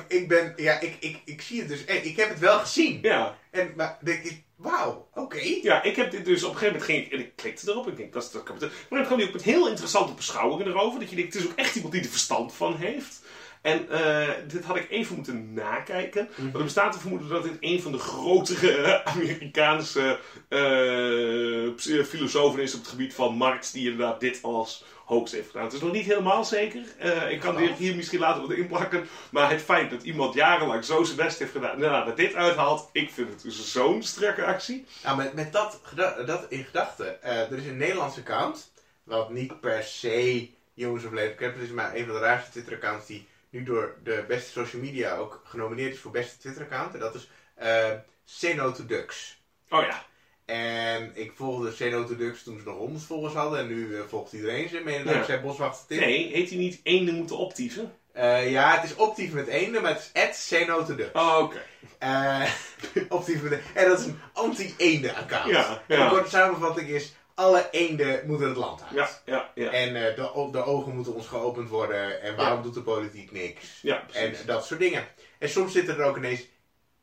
Ik ben, ja, ik, ik, ik zie het dus. eh, Ik heb het wel gezien. Ja, En, maar ik, wauw, oké. ja, ik heb dit dus op een gegeven moment ging ik, en ik klikte erop ik denk dat is dat. Maar dan kwam hij ook met heel interessante beschouwingen erover. Dat je denkt, het is ook echt iemand die er verstand van heeft. En eh, dit had ik even moeten nakijken. Want er bestaat te vermoeden dat dit een van de grotere <laughs> Amerikaanse eh, ps- filosofen is op het gebied van Marx. Die inderdaad dit als hoax heeft gedaan. Het is nog niet helemaal zeker. Eh, ik kan dit hier misschien later wat inplakken. Maar het feit dat iemand jarenlang zo zijn best heeft gedaan. daarna dat dit uithaalt. Ik vind het dus zo'n strakke actie. Nou, met, met dat, dat in gedachten. eh, er is een Nederlands account. Wat niet per se Jongens of Leven Capitalism is, maar een van de raarste Twitter-accounts die nu door de beste social media ook genomineerd is voor beste Twitter-account. En dat is eh Cenotodux. Oh ja. En ik volgde Cenotodux toen ze nog honderd volgers hadden. En nu eh, volgt iedereen ze. Mede Ja. dankzij Boswachter Tim. Nee, heet hij niet eenden moeten optieven? Eh, ja, het is optief met eenden, maar het is at Cenotodux. Oh, oké. Eh, <laughs> optief met En dat is een anti-eenden account. Ja, ja. de korte samenvatting is, alle eenden moeten het land uit. Ja, ja, ja. En eh, de, de ogen moeten ons geopend worden. En waarom doet de politiek niks? Ja, En precies. dat soort dingen. En soms zitten er ook ineens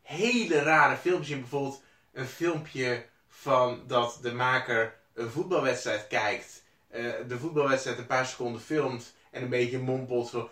hele rare filmpjes in. Bijvoorbeeld een filmpje van dat de maker een voetbalwedstrijd kijkt. eh, de voetbalwedstrijd een paar seconden filmt. En een beetje mompelt zo.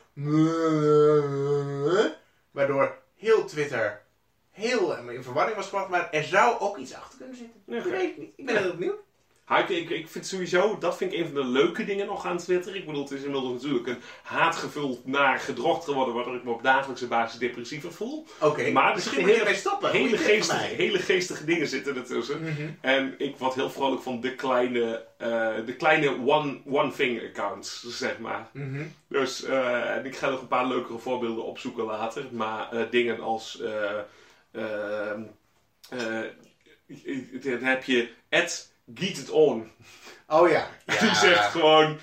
Waardoor heel Twitter heel in verwarring was gebracht. Maar er zou ook iets achter kunnen zitten. Ik weet het niet. Ik ben heel benieuwd. Ha, ik, ik, vind sowieso, dat vind ik een van de leuke dingen nog aan Twitter. Ik bedoel, het is inmiddels natuurlijk een haatgevuld naar gedrocht geworden, waardoor ik me op dagelijkse basis depressiever voel. Oké, Maar er zitten hele-. Hele geestige, hele geestige dingen zitten ertussen. Mhm. En ik word heel vrolijk van de kleine, eh, de kleine one, one thing accounts, zeg maar. Mhm. Dus eh, en ik ga nog een paar leukere voorbeelden opzoeken later. Maar eh, dingen als. eh, ehm, eh, dan heb je Ed Giet het On. Oh ja. ja. Die zegt gewoon.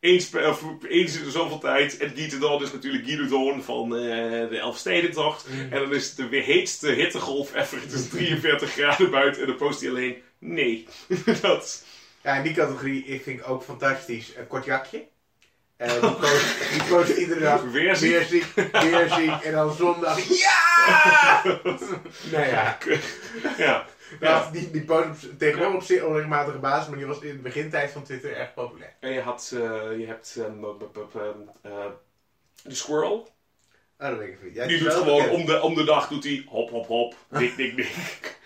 Eens, per, of eens in de zoveel tijd. En Giet het On is natuurlijk Guido Doorn van eh, de Elfstedentocht. Mm. En dan is het de weer heetste hittegolf ever. Het is <laughs> 43 graden buiten. En dan post hij alleen. Nee. <laughs> dat. Ja, in die categorie ik vind ik ook fantastisch. Een kort jakje. Eh, die, post, <laughs> die post iedere dag. Weer ziek. Weer ziek, weer ziek. En dan zondag. Ja! nou ja. Ja. Nou, die, die post op, tegenwoordig op zeer onregelmatige basis. Maar die was in de begintijd van Twitter erg populair. En je, had, eh, je hebt ehm, eh, de squirrel. Oh, dat weet ik niet. Ja, Die doet gewoon bekend. om de, om de dag doet hij hop hop hop, dik dik dik.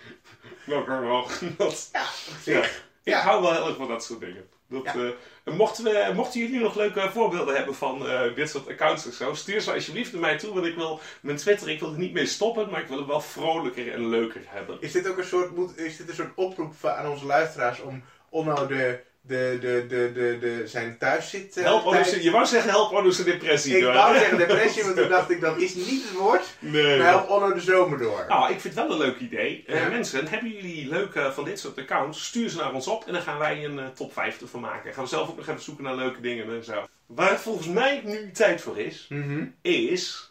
<laughs> Nog. Dat, Ja, ja. Ik Ja. hou wel heel erg van dat soort dingen. Dat, Ja. eh, en mochten, we, mochten jullie nog leuke voorbeelden hebben van eh, dit soort accounts of zo, stuur ze alsjeblieft naar mij toe. Want ik wil mijn Twitter, ik wil er niet mee stoppen, maar ik wil het wel vrolijker en leuker hebben. Is dit ook een soort, moet, is dit een soort oproep aan onze luisteraars om Onno de, de, de, de, de, de, zijn thuis zit? eh, Help je wou zeggen help Onno's depressie. Ik door. wou zeggen depressie, maar toen dacht ik dat is niet het woord. Nee. Maar help Onno de zomer door. Nou, ik vind het wel een leuk idee. Eh, Ja. Mensen, hebben jullie leuke van dit soort accounts? Stuur ze naar ons op en dan gaan wij een eh, top 5 ervan maken. Gaan we zelf ook nog even zoeken naar leuke dingen en zo. Waar het volgens mij nu tijd voor is, Mhm. is...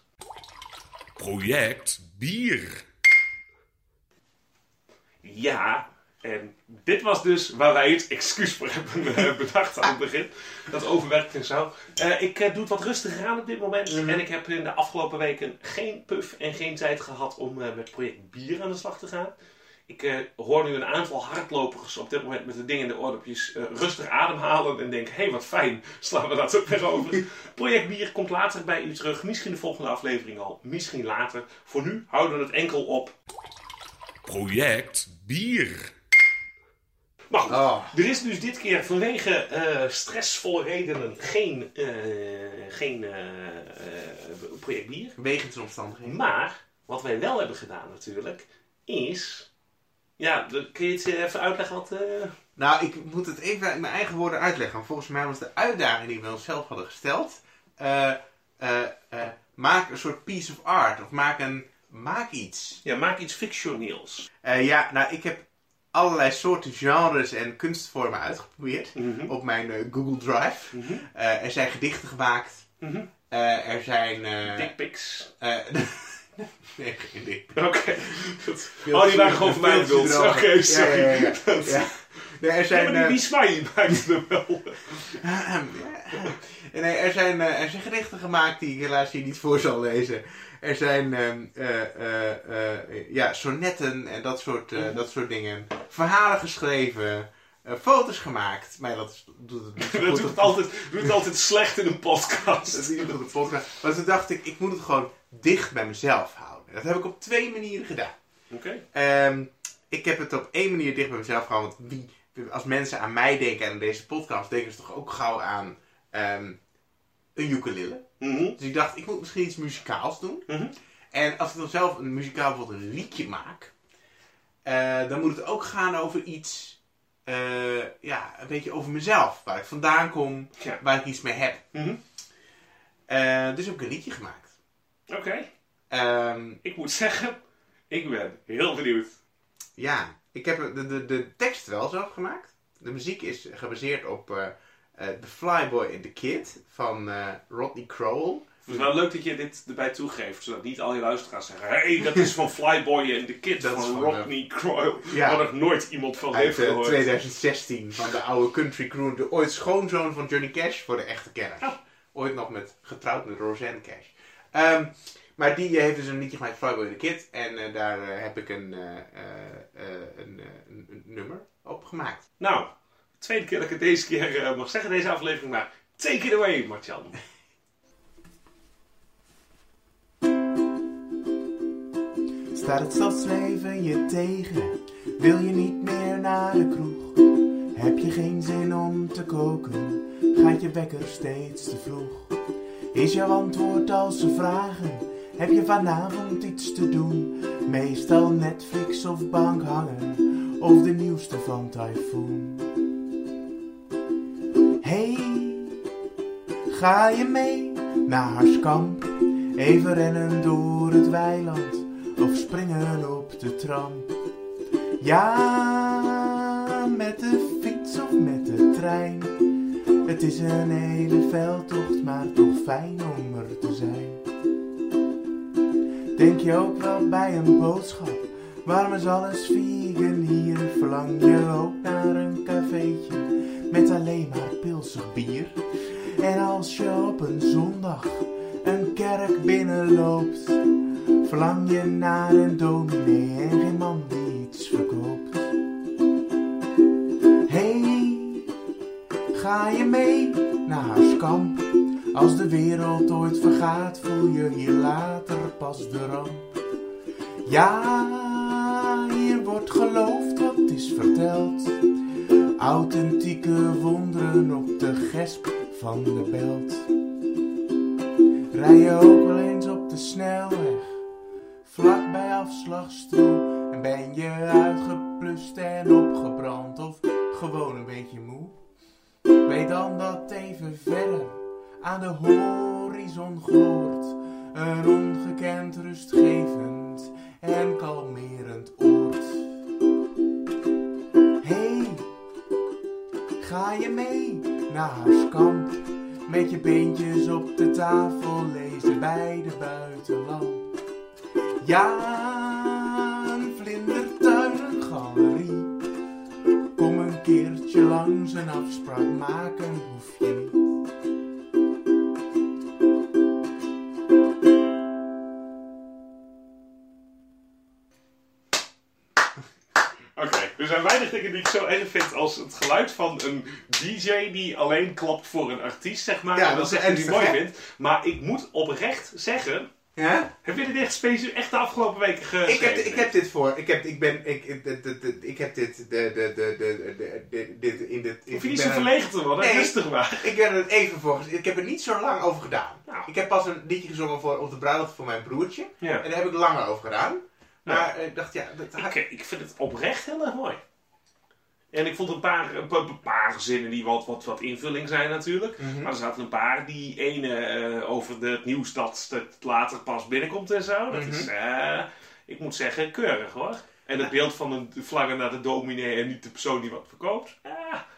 Project Bier. Ja, en dit was dus waar wij het excuus voor hebben eh, <laughs> bedacht aan het begin. Dat overwerkt en zo. Eh, ik eh, doe het wat rustiger aan op dit moment. Mhm. En ik heb in de afgelopen weken geen puff en geen tijd gehad om eh, met project bier aan de slag te gaan. Ik eh, hoor nu een aantal hardlopers op dit moment met de dingen in de oordopjes eh, rustig ademhalen en denk, hé hey, wat fijn, <laughs> slaan we dat ook weer over. <laughs> Project Bier komt later bij u terug, misschien de volgende aflevering al, misschien later. Voor nu houden we het enkel op. Project Bier. Maar goed, Oh. er is dus dit keer vanwege eh, stressvolle redenen geen, eh, geen eh, project bier. Wegens de omstandigheden. Maar wat wij wel hebben gedaan natuurlijk, is... Ja, kun je het even uitleggen wat... Nou, ik moet het even in mijn eigen woorden uitleggen. Want volgens mij was de uitdaging die we onszelf hadden gesteld. maak een soort piece of art. Of maak, een, maak iets. ja, maak iets fictioneels. Ja, nou, ik heb allerlei soorten genres en kunstvormen uitgeprobeerd. Mhm. Op mijn eh, Google Drive. Mhm. Eh, er zijn gedichten gemaakt. Eh, er zijn... Dickpics. <laughs> nee, geen dik. Oké. Goed. Oh, die waren gewoon voor mij bedoeld. Oké, sorry. Ja, ja, ja, ja. <laughs> Ja. Nee, er Ja, zijn... maar die, smiley wel. <laughs> nee, er zijn, er zijn gedichten gemaakt die ik helaas hier niet voor zal lezen. Er zijn ehm, eh, eh, eh, ja, sonnetten en dat soort, eh, dat soort dingen. Verhalen geschreven. foto's gemaakt. Maar dat is- doet het niet Dat goed doet het altijd, doet het altijd slecht in een dat podcast. is goed op de podcast. Maar toen dacht ik, ik moet het gewoon dicht bij mezelf houden. Dat heb ik op twee manieren gedaan. Oké. Ehm, ik heb het op één manier dicht bij mezelf gehouden. Want wie, als mensen aan mij denken en aan deze podcast, denken ze toch ook gauw aan ehm, een ukulele. Mhm. Dus ik dacht, ik moet misschien iets muzikaals doen. Mhm. En als ik dan zelf een muzikaal bijvoorbeeld een liedje maak, eh, dan moet het ook gaan over iets, eh, ja, een beetje over mezelf. Waar ik vandaan kom, Ja. waar ik iets mee heb. Mhm. Eh, dus heb ik een liedje gemaakt. Oké. Ehm, Ik moet zeggen, Ik ben heel benieuwd. Ja, ik heb de, de, de tekst wel zelf gemaakt. De muziek is gebaseerd op The Flyboy and the Kid van eh, Rodney Crowell. Het is wel leuk dat je dit erbij toegeeft, zodat niet al je luisteraars zeggen: hé, hey, dat is van <laughs> Flyboy and the Kid Dat van van, Rodney Crowell. ja. Waar nog nooit iemand van Uit heeft eh, gehoord. 2016 van de oude country crew. De ooit schoonzoon van Johnny Cash voor de echte kenners. Ooit nog met, getrouwd met Roseanne Cash. Ehm, maar die heeft dus een liedje gemaakt, Flyboy and the Kid. En eh, daar eh, heb ik een, eh, eh, eh, een, eh, een, een nummer op gemaakt. Nou, tweede keer dat ik het deze keer eh, mag zeggen, deze aflevering, maar take it away, Martjan. Staat het stadsleven je tegen? Wil je niet meer naar de kroeg? Heb je geen zin om te koken? Gaat je wekker steeds te vroeg? Is jouw antwoord als ze vragen? Heb je vanavond iets te doen? Meestal Netflix of bank hangen Of de nieuwste van Typhoon ga je mee naar Harskamp? Even rennen door het weiland of springen op de tram. Ja, met de fiets of met de trein. Het is een hele veldtocht, maar toch fijn om er te zijn. Denk je ook wel bij een boodschap? Waarom is alles vegan hier? Verlang je ook naar een cafeetje met alleen maar pilsig bier? En als je op een zondag een kerk binnenloopt, verlang je naar een dominee en geen man die iets verkoopt. Hey, ga je mee naar Harskamp? Als de wereld ooit vergaat, voel je hier later pas de ramp. Ja, hier wordt geloofd wat is verteld. Authentieke wonderen op de gesp van de belt. Rij je ook wel eens op de snelweg, vlak bij afslagstroe. En ben je uitgeplust en opgebrand of gewoon een beetje moe? Weet dan dat even verder aan de horizon gloort een ongekend rustgevend en kalmerend oord. Hey, ga je mee naar Harskamp? Met je beentjes op de tafel lezen bij de buitenlamp. Ja, een vlindertuin, galerie. Kom een keertje langs een afspraak maken, dingen die ik zo erg vind als het geluid van een DJ die alleen klapt voor een artiest, zeg maar. Ja, en dat is die ernstig, mooi hè? vindt. Maar ik moet oprecht zeggen, Ja? heb je dit echt specifiek echt de afgelopen weken geschreven? Ik heb, ik heb dit voor. Ik heb, ik ben, ik, ik, heb dit, de, de, de, de, de, dit in dit. Hoef je niet zo er- verlegen te worden, Nee. rustig maar. Ik ben er even voor. Ik heb er niet zo lang over gedaan. Nou. Ik heb pas een liedje gezongen voor, op de bruiloft voor mijn broertje. Ja. En daar heb ik langer over gedaan. Maar ik dacht, ja, dat, Ik, ik vind het oprecht heel erg mooi. En ik vond een paar, een paar, een paar zinnen die wat, wat, wat invulling zijn natuurlijk. Mhm. Maar er zaten een paar. Die ene eh, over de, het nieuws dat het later pas binnenkomt en zo. Dat Mhm. is, eh, ik moet zeggen, keurig hoor. En het beeld van een vlaggen naar de dominee en niet de persoon die wat verkoopt. Ah,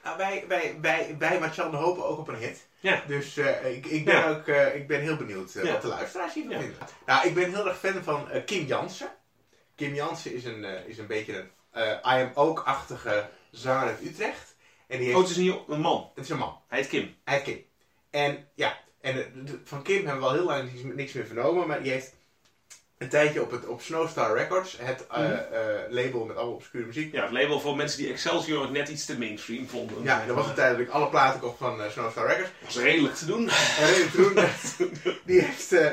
Nou, wij, wij, wij, wij hopen ook op een hit. Ja. Dus eh, ik, ik, ben Ja. ook, ik ben heel benieuwd Ja. wat de luisteraars hiervan vinden. Nou, ik ben heel erg fan van Kim Jansen. Kim Jansen is een, is een beetje een I am ook-achtige zanger uit Utrecht. En die heeft, Oh, het is een, man. het is een man. Hij heet Kim. Hij heet Kim. En ja, en eh, de- van Kim hebben we al heel lang niks, meer vernomen. Maar die heeft een tijdje op, het, op Snowstar Records, het eh, Mhm. eh, label met allemaal obscure muziek. Ja, het label voor mensen die Excelsior net iets te mainstream vonden. Ja, dat was een tijd dat ik alle platen kocht van eh, Snowstar Records. Dat was redelijk te doen. En Reden Groen, die heeft, eh,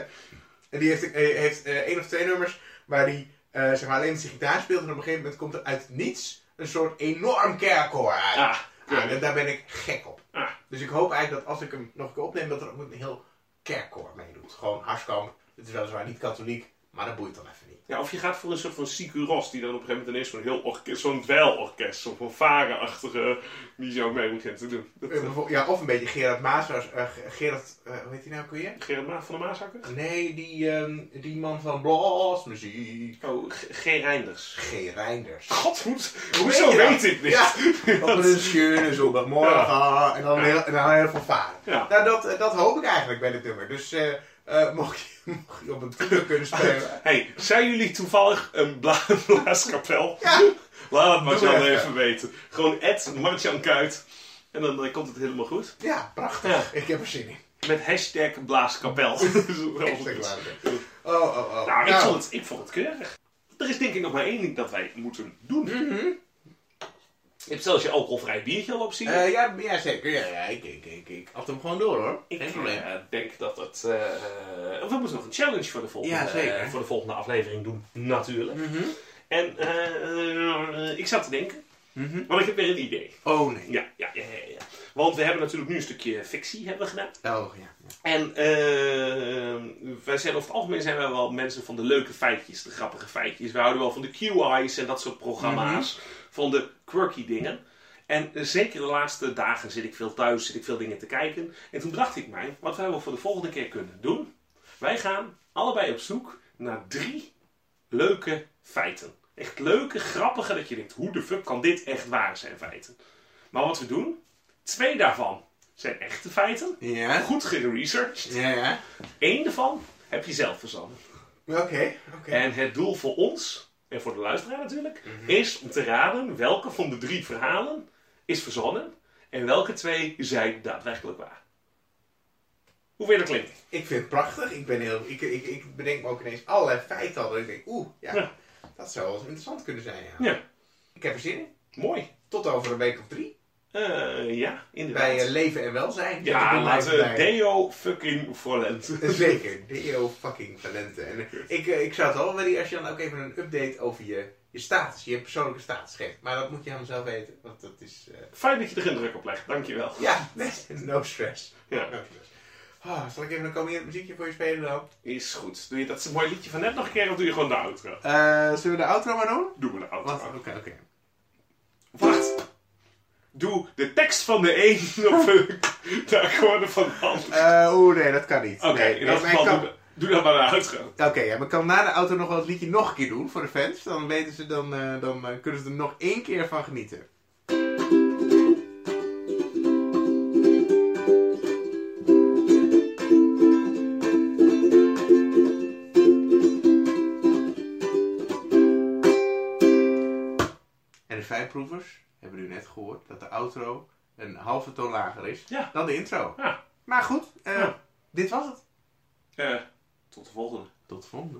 die heeft, eh, heeft eh, één of twee nummers waar hij eh, zeg maar alleen zijn gitaar speelt. En op een gegeven moment komt er uit niets een soort enorm kerkkoor uit. Ah, Ah, en daar ben ik gek op. Ah. Dus ik hoop eigenlijk dat als ik hem nog een keer opneem, dat er ook een heel kerkkoor meedoet. Gewoon Harskamp. Het is weliswaar niet katholiek, Maar dat boeit dan even niet. Ja, of je gaat voor een soort van Sikuros, die dan op een gegeven moment ineens zo'n heel orkest, zo'n dweilorkest, zo'n fanfare-achtige, die zo mee begint te doen. Dat, Eh, Ja, of een beetje Gerard Maas. eh, Gerard, eh, hoe heet die nou ook weer? Gerard Maas van de Maashakker? Nee, die, ehm, die man van Blasmuziek. Oh, G. Reinders. G. Reinders. God, hoe, Hoe hoezo weet je ik dit? Ja, <laughs> op een schöne zondagmorgen. En dan heel, en dan heel veel varen. Ja. Nou, dat, dat hoop ik eigenlijk bij dit nummer. Dus eh, mocht, je, <laughs> mocht je op een toeter kunnen spelen. <laughs> hey, zijn jullie toevallig een bla <laughs> blaaskapel? Ja. Laat het Marjan even. even weten. Gewoon Ed Marjan Kuit. En dan komt het helemaal goed. Ja, prachtig. Ja. Ik heb er zin in. Met hashtag blaaskapel. Oh, oh, oh. Nou, ik Nou, vond, het, ik vond het keurig. Er is denk ik nog maar één ding dat wij moeten doen. mhm. Je hebt zelfs je alcoholvrij biertje al op zien. Eh, ja, ja, zeker. Ja, ja, ik, ik, ik, ik at hem gewoon door hoor. ik Geen probleem. eh, denk dat het... eh, we moeten nog een challenge voor de volgende, Ja, zeker. voor de volgende aflevering doen, natuurlijk. Mhm. En ik zat te denken, Mhm. want ik heb weer een idee. Oh nee. Ja, ja, ja, ja. Want we hebben natuurlijk nu een stukje fictie hebben we gedaan. Oh ja. En wij zijn over het algemeen zijn wij wel mensen van de leuke feitjes, de grappige feitjes. We houden wel van de QI's en dat soort programma's. Van de quirky dingen. En zeker de laatste dagen zit ik veel thuis, zit ik veel dingen te kijken. En toen dacht ik mij, wat wij wel voor de volgende keer kunnen doen. Wij gaan allebei op zoek naar drie leuke feiten. Echt leuke, grappige, dat je denkt, hoe de fuck kan dit echt waar zijn feiten? Maar wat we doen, twee daarvan zijn echte feiten. Ja. Goed geresearched. Ja, ja. Eén daarvan heb je zelf verzonnen. Oké, oké. En het doel voor ons, en voor de luisteraar natuurlijk, Mhm. is om te raden welke van de drie verhalen is verzonnen en welke twee zijn daadwerkelijk waar. Hoe wil je dat klinken? Ik vind het prachtig. Ik, ben heel, ik, ik, ik bedenk me ook ineens allerlei feiten al. Dat ik denk, oeh, ja, Ja. dat zou wel eens interessant kunnen zijn. Ja. Ja, Ik heb er zin in. mooi. Tot over een week of drie. Eh, ja, inderdaad. Bij eh, Leven en Welzijn. ja, laten we Deo fucking Volent. Zeker, Deo fucking talenten. En ik, eh, ik zou het wel willen als je dan ook even een update over je, je status, je persoonlijke status geeft. Maar dat moet je helemaal zelf weten, want dat is... eh, Fijn dat je er geen druk op legt, dankjewel. ja, no stress. Ja, No stress. Ah, zal ik even een kalmerend muziekje voor je spelen dan? is goed. Doe je dat mooie liedje van net nog een keer of doe je gewoon de outro? Eh, zullen we de outro maar doen? Doe maar de outro. Oké, oké. Wacht. Doe de tekst van de een <laughs> op de akkoorden van de ander. Eh, Oeh, nee, dat kan niet. Oké, Nee, in dat geval kan- doe, doe dan maar de outro. Oké, ja, maar kan na de auto nog wel het liedje nog een keer doen voor de fans. Dan weten ze, dan, eh, dan eh, kunnen ze er nog één keer van genieten. En de fijnproevers hebben u net gehoord dat de outro een halve toon lager is Ja. dan de intro. Ja. Maar goed, eh, Ja. dit was het. Eh, tot de volgende. Tot de volgende.